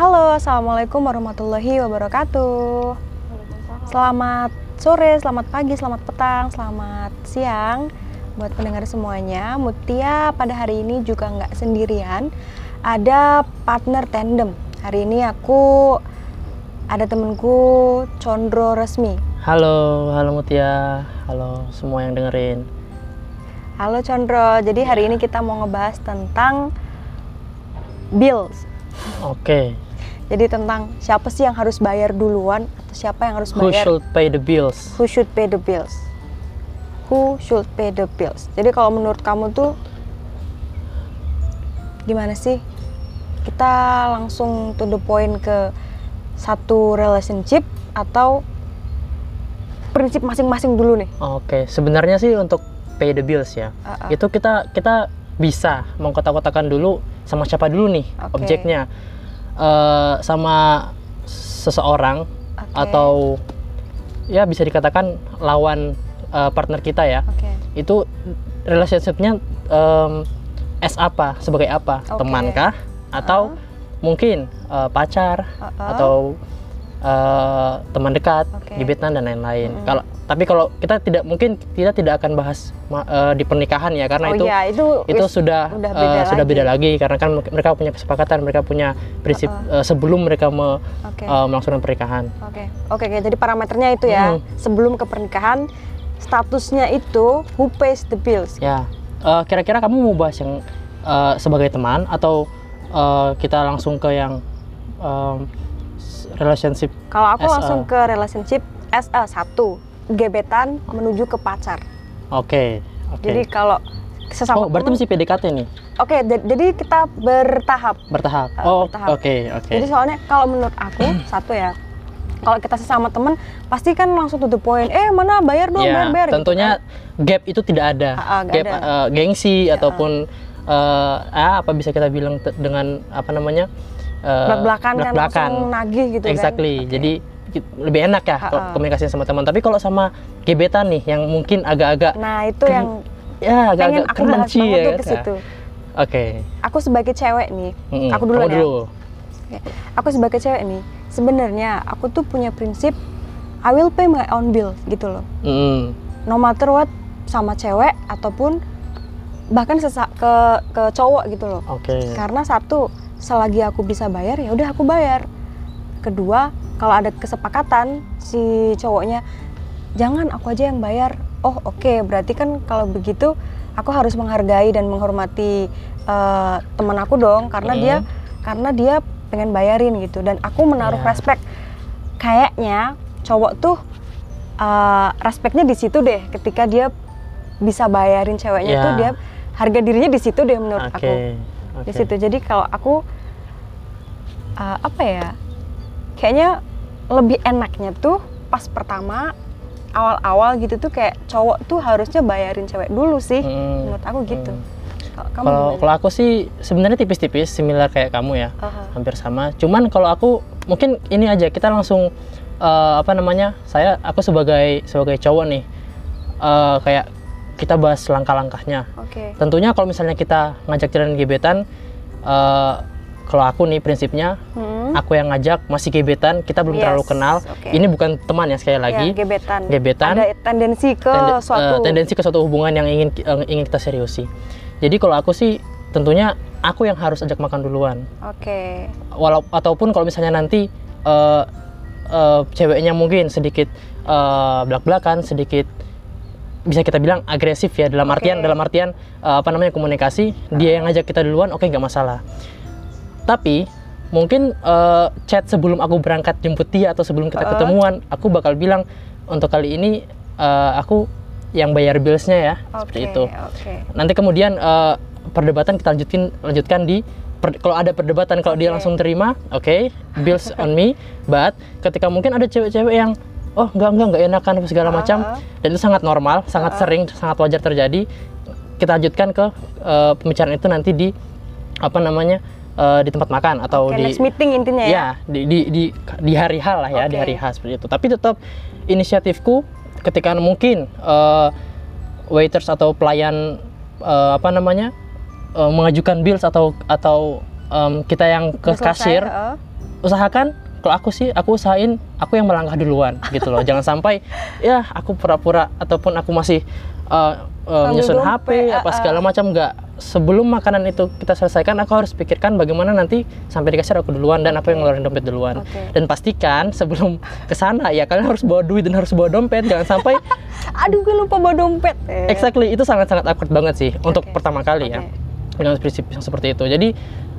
Halo, Assalamualaikum warahmatullahi wabarakatuh. Selamat sore, selamat pagi, selamat petang, selamat siang buat pendengar semuanya. Mutia pada hari ini juga nggak sendirian, ada partner tandem. Hari ini aku ada temenku Condro Resmi. Halo, halo Mutia, halo semua yang dengerin. Halo Condro, jadi hari ini kita mau ngebahas tentang bills. Oke, Jadi tentang siapa sih yang harus bayar duluan atau siapa yang harus who bayar? should pay the bills? who should pay the bills? Who should pay the bills? Jadi kalau menurut kamu tuh gimana sih? Kita langsung to the point ke satu relationship atau prinsip masing-masing dulu nih? Oke, sebenarnya sih untuk pay the bills ya, Uh-uh. itu kita kita bisa mengkotak-kotakan dulu sama siapa dulu nih Oke. objeknya, Eh, sama seseorang Oke. atau ya bisa dikatakan lawan eh, partner kita ya. oke Itu relationshipnya as apa, sebagai apa, Oke. temankah atau mungkin eh, pacar Uh-uh. atau eh, teman dekat, Oke. gebetan dan lain-lain. Kalau tapi kalau kita tidak mungkin kita tidak akan bahas eh, di pernikahan ya karena oh itu iya itu itu sudah udah eh, beda sudah lagi. beda lagi karena kan mereka punya kesepakatan, mereka punya prinsip eh, sebelum mereka me- oke eh, melangsungkan pernikahan. Oke, oke, oke. Jadi parameternya itu ya. Hmm. Sebelum ke pernikahan, statusnya itu who pays the bills. Ya, eh, kira-kira kamu mau bahas yang eh, sebagai teman atau eh, kita langsung ke yang s- relationship? Kalau aku a- langsung ke relationship SA satu, gebetan menuju ke pacar. Oke, oke. Jadi kalau sesama oh, berarti masih PDKT nih, Oke, da- jadi kita bertahap. bertahap. Eh, oh, oke, oke. Jadi soalnya kalau menurut aku satu ya, kalau kita sesama temen pasti kan langsung to the point. Eh mana bayar dong, bayar Ya, bayar. gitu tentunya kan. gap itu tidak ada. Ah, ah, gap ada. eh, gengsi ataupun eh, ah, apa bisa kita bilang dengan apa namanya? Eh, belak-belakan kan belak-belakan. langsung nagih gitu exactly. kan. Oke. Jadi lebih enak ya Ah, kalau ah. komunikasi sama teman. Tapi kalau sama gebetan nih yang mungkin agak-agak Nah itu yang ya pengen agak-agak crunchy ya. kan? situ. Oke. Aku sebagai cewek nih, Mm-mm. aku Kamu ya. dulu. Oke. Aku sebagai cewek nih, sebenarnya aku tuh punya prinsip I will pay my own bill gitu loh. Mm-mm. No matter what sama cewek ataupun bahkan sesa ke ke cowok gitu loh. Oke. Karena satu, selagi aku bisa bayar ya udah aku bayar. Kedua, kalau ada kesepakatan si cowoknya jangan aku aja yang bayar. Oh, oke, berarti kan kalau begitu aku harus menghargai dan menghormati eh, teman aku dong karena Hmm. dia karena dia pengen bayarin gitu dan aku menaruh Ya. respect. Kayaknya cowok tuh eh, respectnya di situ deh ketika dia bisa bayarin ceweknya Ya. tuh dia harga dirinya di situ deh menurut Oke. aku di oke. situ. Jadi kalau aku uh, apa ya? Kayaknya lebih enaknya tuh pas pertama awal-awal gitu tuh kayak cowok tuh harusnya bayarin cewek dulu sih. Mm-mm. Menurut aku gitu. Mm. Kalau Kalau aku sih sebenarnya tipis-tipis similar kayak kamu ya. Aha. hampir sama. Cuman kalau aku mungkin ini aja kita langsung eh, apa namanya? Saya aku sebagai sebagai cowok nih eh, kayak kita bahas langkah-langkahnya. Oke. Tentunya kalau misalnya kita ngajak jalan gebetan eh, kalau aku nih prinsipnya Hmm. aku yang ngajak masih gebetan, kita belum Yes, terlalu kenal. oke. Ini bukan teman ya sekali lagi. Ya, gebetan. Gebetan. Ada tendensi ke Tende- suatu eh, tendensi ke suatu hubungan yang ingin yang ingin kita seriusi. Jadi kalau aku sih tentunya aku yang harus ajak makan duluan Oke. walau ataupun kalau misalnya nanti eh, eh, ceweknya mungkin sedikit eh, belak-belakan sedikit bisa kita bilang agresif ya dalam Oke. artian dalam artian eh, apa namanya komunikasi dia yang ngajak kita duluan oke nggak masalah tapi mungkin eh, chat sebelum aku berangkat jemput dia atau sebelum kita Uh-uh. ketemuan aku bakal bilang untuk kali ini eh, aku yang bayar billsnya ya seperti Oke, itu Oke. nanti kemudian eh, perdebatan kita lanjutin lanjutkan di per- kalau ada perdebatan kalau dia Oke. langsung terima oke bills on me but ketika mungkin ada cewek-cewek yang oh enggak enggak enggak enakan segala macam ah. dan itu sangat normal sangat Ah. sering sangat wajar terjadi kita lanjutkan ke eh, pembicaraan itu nanti di apa namanya eh, di tempat makan atau Oke, di next meeting intinya ya. ya di di di, di hari H lah ya di Oke. hari H seperti itu tapi tetap inisiatifku ketika mungkin eh, waiters atau pelayan eh, apa namanya eh, mengajukan bills atau atau em, kita yang ke Udah selesai, kasir heeh. usahakan kalau aku sih aku usahain aku yang melangkah duluan gitu loh jangan sampai ya aku pura-pura ataupun aku masih uh, uh, dompet, HP apa ah, ah. segala macam nggak sebelum makanan itu kita selesaikan aku harus pikirkan bagaimana nanti sampai di kasir aku duluan dan aku yang ngeluarin dompet duluan Oke. dan pastikan sebelum ke sana ya kalian harus bawa duit dan harus bawa dompet jangan sampai Aduh, gue lupa bawa dompet. Eh. exactly itu sangat-sangat awkward banget sih untuk Oke. pertama kali ya Oke. dengan prinsip yang seperti itu jadi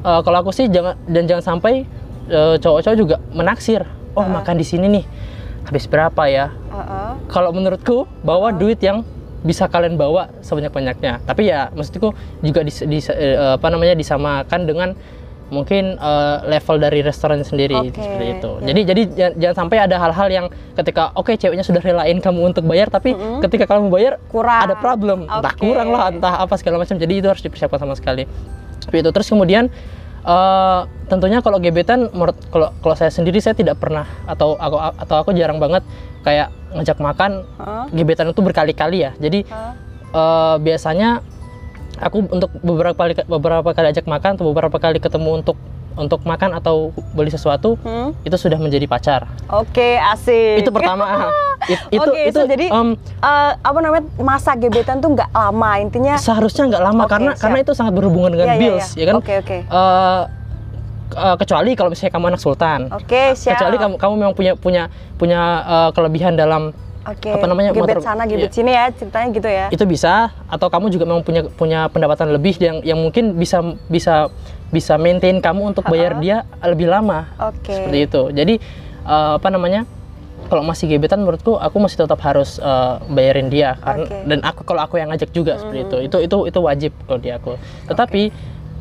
eh, kalau aku sih jangan dan jangan sampai eh, cowok-cowok juga menaksir oh makan di sini nih habis berapa ya Heeh. kalau menurutku bawa duit yang bisa kalian bawa sebanyak-banyaknya. Tapi ya maksudku juga dis, dis- eh, apa namanya disamakan dengan mungkin eh, level dari restoran sendiri Oke, seperti itu. ya. Jadi jadi jangan, jangan sampai ada hal-hal yang ketika oke ceweknya sudah relain kamu untuk bayar tapi ketika kamu bayar Kurang. ada problem. Entah Oke. kurang lah, entah apa segala macam. Jadi itu harus dipersiapkan sama sekali. Seperti itu. Terus kemudian eh, tentunya kalau gebetan menurut kalau kalau saya sendiri saya tidak pernah atau aku atau aku jarang banget kayak ngajak makan Heeh. gebetan itu berkali-kali ya. Jadi Heeh. eh, biasanya aku untuk beberapa kali beberapa kali ajak makan atau beberapa kali ketemu untuk untuk makan atau beli sesuatu Hmm. itu sudah menjadi pacar. Oke, asik. Itu pertama. It- itu Oke, itu so jadi em, eh, apa namanya masa gebetan tuh nggak lama intinya. seharusnya nggak lama Oke, karena siap. karena itu sangat berhubungan dengan Iya, iya, bills iya. ya kan. Oke, oke. Eh, eh, kecuali kalau misalnya kamu anak sultan. Oke, siap. Kecuali kamu kamu memang punya punya punya eh, kelebihan dalam Oke. apa namanya, Gebet motor- sana, gebet iya. sini ya, ceritanya gitu ya. itu bisa atau kamu juga memang punya punya pendapatan lebih yang yang mungkin bisa bisa bisa maintain kamu untuk bayar dia lebih lama Oke. seperti itu jadi eh, apa namanya kalau masih gebetan menurutku aku masih tetap harus eh, bayarin dia karena Oke. dan aku kalau aku yang ngajak juga seperti itu itu itu itu wajib kalau di aku tetapi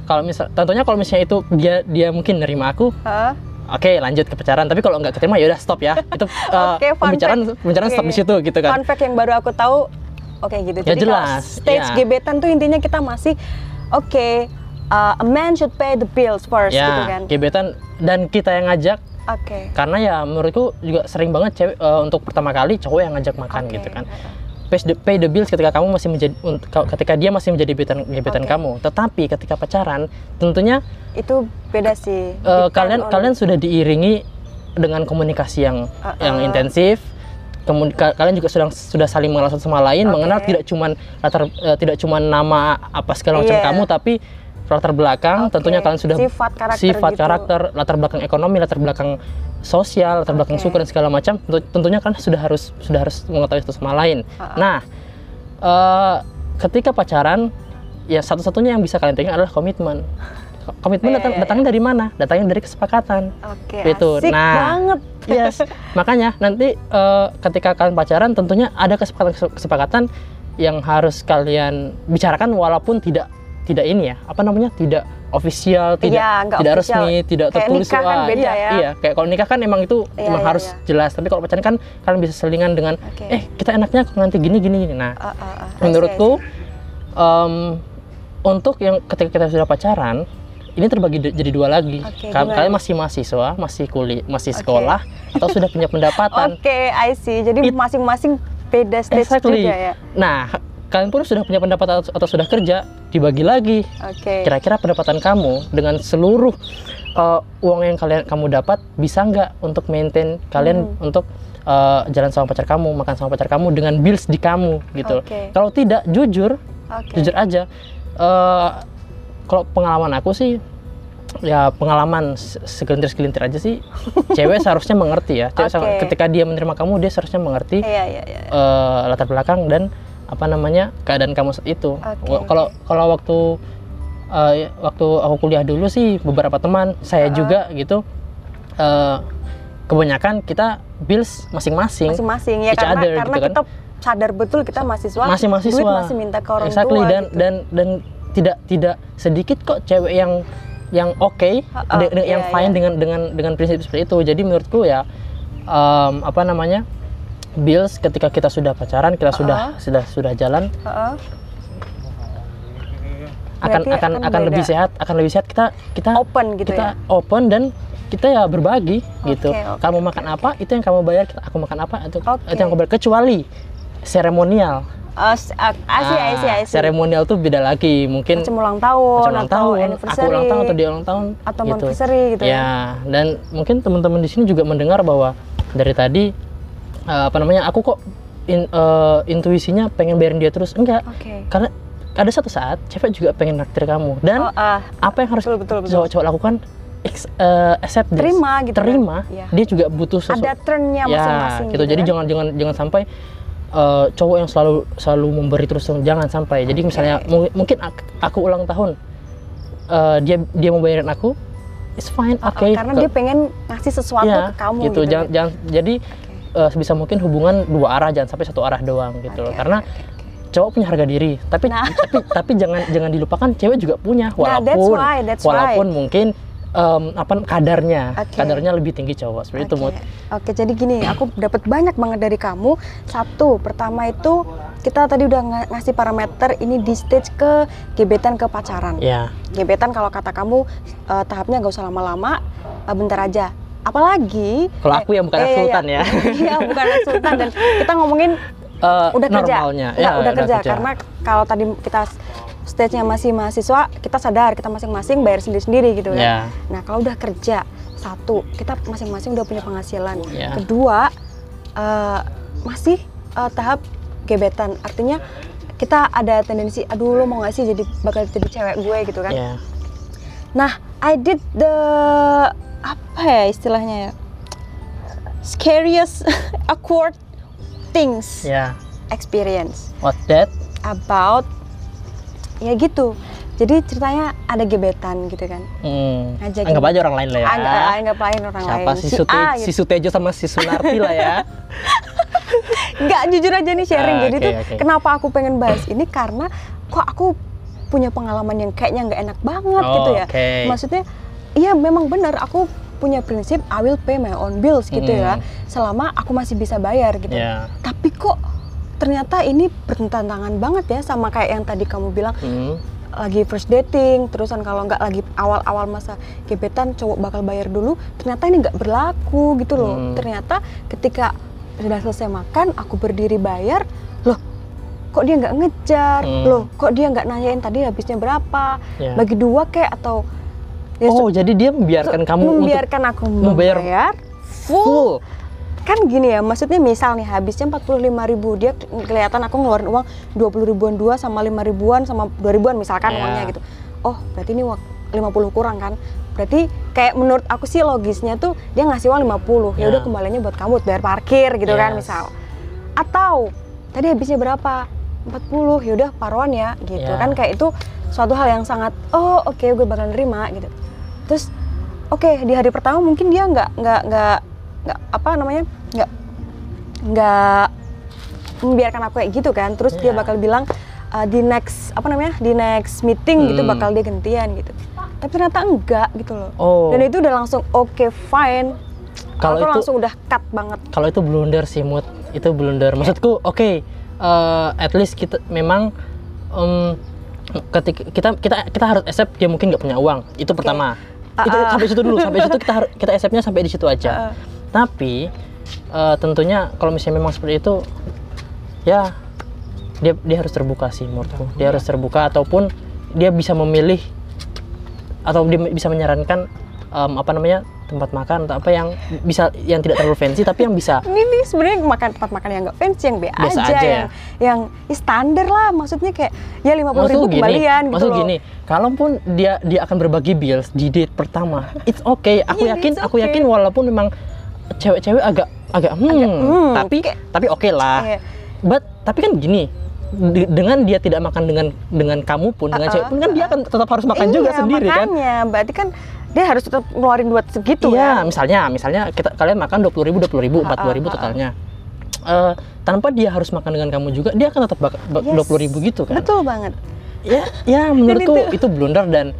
kalau misal tentunya kalau misalnya itu dia dia mungkin nerima aku Heeh. Oke lanjut ke pacaran tapi kalau nggak keterima ya udah stop ya itu eh, Oke, fun pembicaraan fact. pembicaraan stop Oke. di situ gitu kan Fun fact yang baru aku tahu, oke gitu. Ya Jadi jelas, stage iya. gebetan tuh intinya kita masih, oke, uh, a man should pay the bills first ya gitu kan. gebetan dan kita yang ngajak Oke. karena ya menurutku juga sering banget cewek eh, untuk pertama kali cowok yang ngajak makan Oke. gitu kan pay the, pay the bills ketika kamu masih menjadi ketika dia masih menjadi gebetan gebetan Oke. kamu tetapi ketika pacaran tentunya Itu beda sih. Depend kalian kalian sudah diiringi dengan komunikasi yang Uh-uh. yang intensif Kemudi- ka- kalian juga sudah sudah saling mengenal satu sama lain Oke. mengenal tidak cuman latar eh, tidak cuman nama apa segala macam Iya. kamu tapi latar belakang Oke. tentunya kalian sudah Sifat karakter sifat gitu. karakter latar belakang ekonomi latar belakang sosial latar belakang Oke. suku dan segala macam tentu- tentunya kan sudah harus sudah harus mengetahui satu sama lain Ha-ha. nah eh, ketika pacaran ya satu-satunya yang bisa kalian pegang adalah komitmen komitmen Iya, datang, iya, iya. datangnya dari mana datangnya dari kesepakatan Oke, Gitu. asik Nah. banget. yes makanya nanti eh, ketika kalian pacaran tentunya ada kesepakatan kesepakatan yang harus kalian bicarakan walaupun tidak tidak ini ya apa namanya tidak ofisial tidak Iya, tidak official. resmi tidak Kayak tertulis nikah kan beda iya, ya. iya kayak kalau nikah kan emang itu Iya, emang iya, harus iya. jelas tapi kalau pacaran kan kalian bisa selingan dengan Oke. eh kita enaknya kalau nanti gini gini gini nah Ah, ah, ah. I see, menurutku em, untuk yang ketika kita sudah pacaran ini terbagi jadi dua lagi Oke, Ka- gimana? kalian masih mahasiswa masih kuliah masih sekolah atau sudah punya pendapatan Oke, I see. Jadi masing-masing beda stage Exactly. juga ya. Nah, kalian pun sudah punya pendapatan atau, atau sudah kerja, dibagi lagi. Oke. Kira-kira pendapatan kamu dengan seluruh uh, uang yang kalian kamu dapat bisa nggak untuk maintain kalian Hmm. untuk uh, jalan sama pacar kamu, makan sama pacar kamu dengan bills di kamu gitu. Oke. Kalau tidak, jujur, Oke. jujur aja. Uh, kalau pengalaman aku sih ya pengalaman se- segelintir-segelintir aja sih cewek seharusnya mengerti ya cewek Oke. ketika dia menerima kamu dia seharusnya mengerti Iya, iya, iya. eh, latar belakang dan apa namanya keadaan kamu saat itu. Oke, Wa- Kalau kalau waktu eh, waktu aku kuliah dulu sih beberapa teman saya Uh-uh. juga gitu eh, kebanyakan kita bills masing-masing. Masing-masing ya karena other karena gitu kan. kita sadar betul kita mahasiswa. masih mahasiswa Duit masih minta ke orang exactly. tua dan gitu. dan dan tidak tidak sedikit kok cewek yang yang oke Uh-uh, de- de- yang iya, fine iya. dengan dengan dengan prinsip seperti itu jadi menurutku ya em, apa namanya bills ketika kita sudah pacaran kita sudah Uh-uh. sudah sudah jalan akan Berarti akan akan akan beda. lebih sehat akan lebih sehat kita kita Open gitu kita ya. open dan kita ya berbagi gitu oke, kamu makan apa itu yang kamu bayar kita aku makan apa itu Oke. itu yang aku bayar kecuali seremonial Uh, uh, I Ah, see. seremonial tuh beda lagi mungkin Macam ulang tahun, macam ulang atau tahun, aku ulang tahun atau dia ulang tahun atau gitu. anniversary gitu ya. ya dan mungkin teman-teman di sini juga mendengar bahwa dari tadi eh, apa namanya aku kok in- eh, intuisinya pengen bayarin dia terus enggak Oke. karena ada satu saat cewek juga pengen naktir kamu dan Oh, ah, apa yang harus cowok-cowok lakukan ex- eh, accept this. Terima gitu kan. terima Iya. dia juga butuh sesuatu ada turnnya ya masing-masing. gitu jadi kan? jangan jangan jangan sampai eh, cowok yang selalu selalu memberi terus jangan sampai jadi misalnya mu- mungkin ak- aku ulang tahun eh, dia dia mau bayarin aku it's fine oke karena Ke- dia pengen ngasih sesuatu ya, ke kamu gitu, jangan kan. jangan jadi eh, sebisa mungkin hubungan dua arah jangan sampai satu arah doang gitu loh Oke, karena oke, oke. cowok punya harga diri tapi Nah. tapi tapi jangan jangan dilupakan cewek juga punya Nah, walaupun that's why, that's walaupun mungkin em, apa kadarnya Oke. kadarnya lebih tinggi cowok seperti itu Oke. Mut. Oke, jadi gini, aku dapat banyak banget dari kamu. Satu, pertama itu kita tadi udah nga- ngasih parameter ini di stage ke gebetan ke pacaran. ya Gebetan kalau kata kamu eh, tahapnya gak usah lama-lama, eh, bentar aja. Apalagi Kalau aku yang bukan eh, iya, sultan iya. ya. Iya, bukan sultan dan kita ngomongin Eh, udah kerja. normalnya Nggak, ya udah kerja karena kalau tadi kita stage-nya masih mahasiswa, kita sadar kita masing-masing bayar sendiri-sendiri gitu kan. Ya. Nah, kalau udah kerja, satu, kita masing-masing udah punya penghasilan. Ya. Kedua, eh, masih eh, tahap gebetan. Artinya kita ada tendensi, aduh lo mau gak sih jadi bakal jadi cewek gue gitu kan. ya Nah, I did the apa ya istilahnya ya? Scariest awkward things ya experience what that about ya gitu. Jadi ceritanya ada gebetan gitu kan. hmm. Ngajakin- anggap aja orang lain lah ya Anggap, anggap lain orang siapa lain. si, Sute, A si gitu. Sutejo sama si Sunarti lah ya Nggak jujur aja nih sharing. Ah, Jadi oke, tuh oke. kenapa aku pengen bahas ini karena kok aku punya pengalaman yang kayaknya nggak enak banget Oh, gitu ya. oke. Maksudnya iya memang benar aku punya prinsip I will pay my own bills gitu ya. Mm. Selama aku masih bisa bayar gitu. ya Tapi kok ternyata ini bertentangan banget ya sama kayak yang tadi kamu bilang hmm. lagi first dating, terusan kalau nggak lagi awal-awal masa gebetan cowok bakal bayar dulu, ternyata ini nggak berlaku gitu loh. Hmm. Ternyata ketika sudah selesai makan, aku berdiri bayar, loh kok dia nggak ngejar, Hmm. loh kok dia nggak nanyain tadi habisnya berapa, Ya. bagi dua kayak atau ya oh jadi dia membiarkan kamu untuk membiarkan aku membayar membayar full. full kan gini ya maksudnya misal nih habisnya 45.000 ribu dia ke- kelihatan aku ngeluarin uang 20 ribuan dua sama 5 ribuan sama 2 ribuan misalkan Ya. uangnya gitu oh berarti ini wak- 50 kurang kan berarti kayak menurut aku sih logisnya tuh dia ngasih uang 50 ya udah Ya. kembalinya buat kamu buat bayar parkir gitu kan Yes. misal atau tadi habisnya berapa 40 ya udah paruan ya gitu Ya. kan kayak itu suatu hal yang sangat oh oke gue bakal nerima gitu. Terus oke di hari pertama mungkin dia nggak nggak nggak nggak apa namanya nggak nggak membiarkan aku kayak gitu kan. Terus dia Iya. bakal bilang uh, di next apa namanya di next meeting gitu Hmm. bakal dia gantian gitu. Tapi ternyata enggak gitu loh. Oh. Dan itu udah langsung oke fine. Kalau itu- langsung udah cut banget. Kalau itu blunder sih mood itu blunder. Maksudku oke eh, at least kita memang em, ketika kita kita kita harus accept dia mungkin nggak punya uang. Itu pertama. Ah, itu ah. sampai situ dulu sampai situ kita harus kita acceptnya sampai di situ aja. Ah. tapi eh, tentunya kalau misalnya memang seperti itu ya dia dia harus terbuka sih menurutku. Dia harus terbuka ataupun dia bisa memilih atau dia bisa menyarankan em, apa namanya tempat makan atau apa yang bisa yang tidak terlalu fancy tapi yang bisa ini nih sebenarnya makan tempat makan yang nggak fancy yang Biasa aja, aja ya? yang yang ya standar lah maksudnya kayak ya lima puluh ribu gini, kembalian gitu maksud loh gini, kalaupun dia dia akan berbagi bills di date pertama, it's okay. Aku Iya, yakin, it's aku okay. yakin walaupun memang cewek-cewek agak agak hmm, hmm, tapi kayak- tapi oke lah. Iya. But tapi kan gini, di- dengan dia tidak makan dengan dengan kamu pun dengan Uh-uh, cewek pun kan dia akan tetap harus makan Iya, juga sendiri kan. makanya, berarti kan dia harus tetap ngeluarin duit segitu Iya, kan misalnya misalnya kita kalian makan dua puluh ribu, dua puluh ribu, empat puluh ribu totalnya. Eh, tanpa dia harus makan dengan kamu juga, dia akan tetap Yes. dua puluh ribu gitu kan. betul banget ya ya menurutku itu- itu blunder dan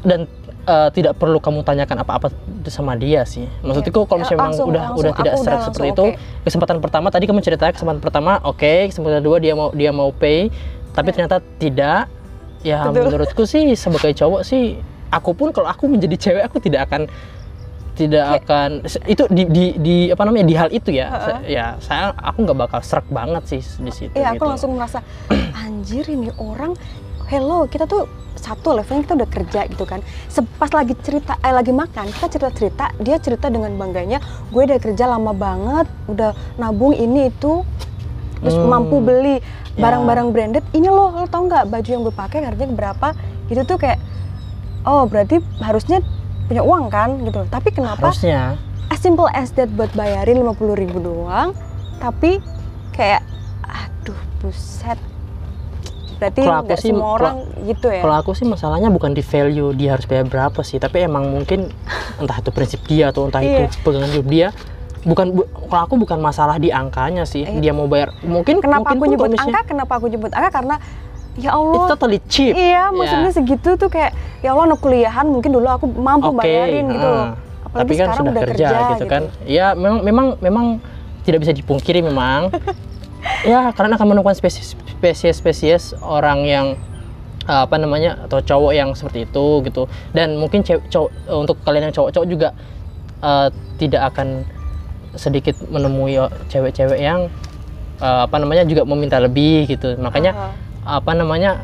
dan eh, tidak perlu kamu tanyakan apa-apa sama dia sih maksudku kalau misalnya memang Iya. Langsung- udah langsung, udah tidak langsung seperti itu kesempatan pertama tadi kamu cerita kesempatan pertama oke kesempatan kedua dia mau dia mau pay tapi ternyata tidak ya Betul. menurutku sih sebagai cowok sih aku pun kalau aku menjadi cewek aku tidak akan tidak akan itu di, di di apa namanya di hal itu ya sa- ya saya aku nggak bakal serak banget sih di situ Iya, aku gitu. langsung merasa anjir ini orang hello kita tuh satu levelnya kita udah kerja gitu kan. Sepas lagi cerita eh lagi makan, kita cerita-cerita, dia cerita dengan bangganya, gue udah kerja lama banget, udah nabung ini itu terus Hmm. mampu beli Ya. barang-barang branded. Ini loh, lo tau nggak baju yang gue pakai harganya berapa? Gitu tuh kayak oh, berarti harusnya punya uang kan gitu. Tapi kenapa harusnya as simple as that buat bayarin 50.000 ribu doang tapi kayak aduh buset berarti nggak sih, semua kalau- orang gitu ya Kalau aku sih masalahnya bukan di value dia harus bayar berapa sih, tapi emang mungkin entah itu prinsip dia atau entah Iya. itu pegangan hidup dia. Bukan bu- kalau aku bukan masalah di angkanya sih, Eh. dia mau bayar. Mungkin kenapa mungkin aku nyebut angka kenapa aku nyebut angka karena ya It's Allah totally cheap. iya maksudnya Ya. segitu tuh kayak ya Allah anak kuliahan mungkin dulu aku mampu Oke, bayarin gitu loh ah. apalagi tapi kan sudah udah kerja, gitu kan. Ya memang memang memang tidak bisa dipungkiri memang. ya karena akan menemukan spesies spesies orang yang uh, apa namanya atau cowok yang seperti itu gitu. Dan mungkin cewek cowok untuk kalian yang cowok-cowok juga uh, tidak akan sedikit menemui cewek-cewek yang uh, apa namanya juga meminta lebih gitu. Makanya Aha. Apa namanya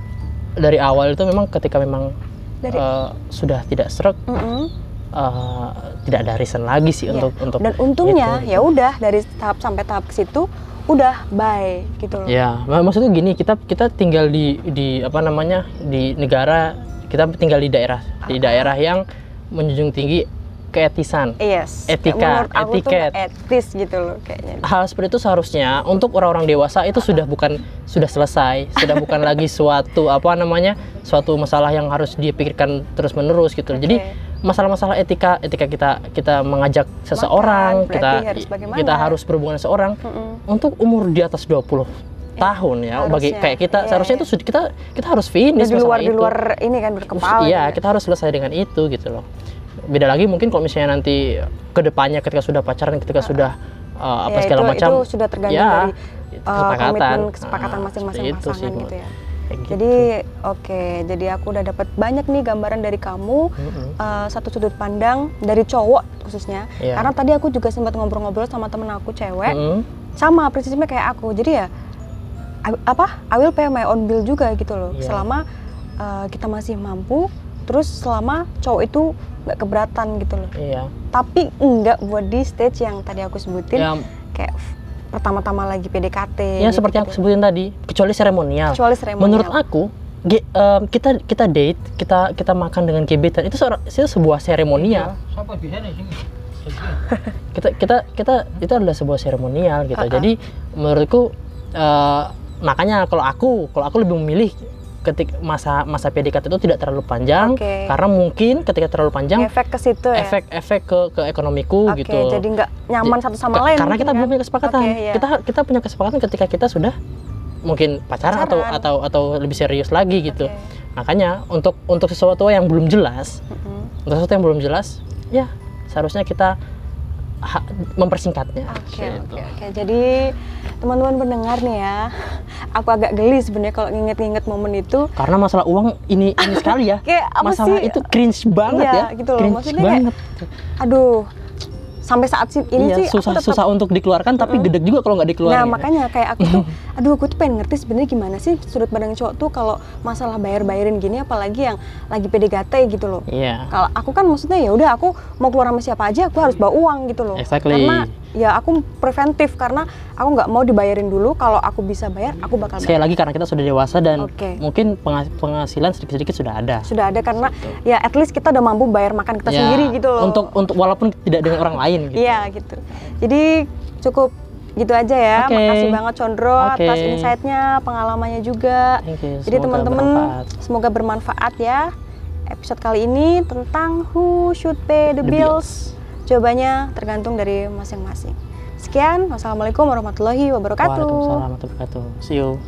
dari awal itu memang ketika memang Dari- uh, sudah tidak serak Mm-mm. uh, tidak ada reason lagi sih Iya. untuk untuk dan untungnya itu. ya udah dari tahap sampai tahap ke situ udah bye gitu loh ya mak- maksudnya gini kita kita tinggal di di apa namanya di negara kita tinggal di daerah di daerah yang menjunjung tinggi keetisan Yes. Etika, menurut aku tuh etiket. nggak etis gitu loh kayaknya. hal seperti itu seharusnya untuk orang-orang dewasa itu sudah bukan sudah selesai sudah bukan lagi suatu apa namanya suatu masalah yang harus dipikirkan terus menerus gitu jadi masalah-masalah etika etika kita kita mengajak seseorang berarti kita harus bagaimana? kita harus berhubungan seseorang Mm-mm. untuk umur di atas 20 tahun ya bagi harusnya. kayak kita Iya, seharusnya iya. itu kita kita harus finish di luar di itu. luar ini kan berkepala. Iya, gitu. kita harus selesai dengan itu gitu loh. Beda lagi mungkin kalau misalnya nanti ke depannya ketika sudah pacaran, ketika sudah uh, apa Ya, segala itu, macam. itu sudah tergantung ya, dari itu uh, komitmen Ah, kesepakatan masing-masing seperti itu sih, pasangan gitu ya. gitu. Jadi oke, jadi aku udah dapat banyak nih gambaran dari kamu Mm-mm. uh, satu sudut pandang dari cowok khususnya. Iya. Karena tadi aku juga sempat ngobrol-ngobrol sama temen aku cewek, Mm-mm. sama prinsipnya kayak aku. Jadi ya I- apa? I will pay my own bill juga gitu loh. Iya. Selama uh, kita masih mampu, terus selama cowok itu nggak keberatan gitu loh. Iya. Tapi enggak buat di stage yang tadi aku sebutin Ya, kayak pertama-tama lagi PDKT. ya gitu, seperti yang aku gitu. sebutin tadi, kecuali seremonial. Kecuali seremonial. Menurut aku, ge- kita kita date, kita kita makan dengan gebetan itu, seorang- itu sebuah seremonial. Siapa bisa nih sini? kita kita kita itu adalah sebuah seremonial gitu. Uh-uh. Jadi menurutku eh, makanya kalau aku kalau aku lebih memilih ketik masa masa PDKT itu tidak terlalu panjang Oke. karena mungkin ketika terlalu panjang efek ke situ ya. efek-efek ke ke ekonomiku Oke, gitu. jadi nggak nyaman satu sama lain. Karena kita belum kan? punya kesepakatan. Oke, iya. Kita kita punya kesepakatan ketika kita sudah mungkin pacaran, atau Pacaran. atau atau lebih serius lagi gitu. Oke. Makanya untuk untuk sesuatu yang belum jelas, Mm-mm. untuk sesuatu yang belum jelas, ya seharusnya kita mempersingkatnya. Oke, Gitu. oke, oke. Jadi teman-teman pendengar nih ya, aku agak geli sebenarnya kalau nginget-nginget momen itu. Karena masalah uang ini ini sekali ya. Kayak apa masalah sih? itu cringe banget Iya, ya. gitu loh. Cringe Maksudnya kayak, banget. Aduh, sampai saat ini iya, sih susah tetap susah untuk dikeluarkan tapi gedeg juga kalau nggak dikeluarin. Nah makanya kayak aku tuh, aduh aku tuh pengen ngerti sebenarnya gimana sih sudut pandang cowok tuh kalau masalah bayar-bayarin gini, apalagi yang lagi PDKT gitu loh. Iya. Kalau aku kan maksudnya ya udah aku mau keluar sama siapa aja aku harus bawa uang gitu loh. Exactly. Karena ya aku preventif karena aku nggak mau dibayarin dulu. Kalau aku bisa bayar, aku bakal Sekali bayar. lagi karena kita sudah dewasa dan Oke. mungkin penghas- penghasilan sedikit-sedikit sudah ada. Sudah ada karena ya at least kita udah mampu bayar makan kita Ya, sendiri gitu loh. Untuk untuk walaupun tidak dengan orang lain gitu. Iya gitu. Jadi cukup gitu aja ya. Oke. Makasih banget Condro Oke. atas insight-nya, pengalamannya juga. Jadi teman-teman semoga bermanfaat ya. Episode kali ini tentang who should pay the, The bills. Jawabannya tergantung dari masing-masing. Sekian, wassalamualaikum warahmatullahi wabarakatuh. Waalaikumsalam warahmatullahi wabarakatuh. See you.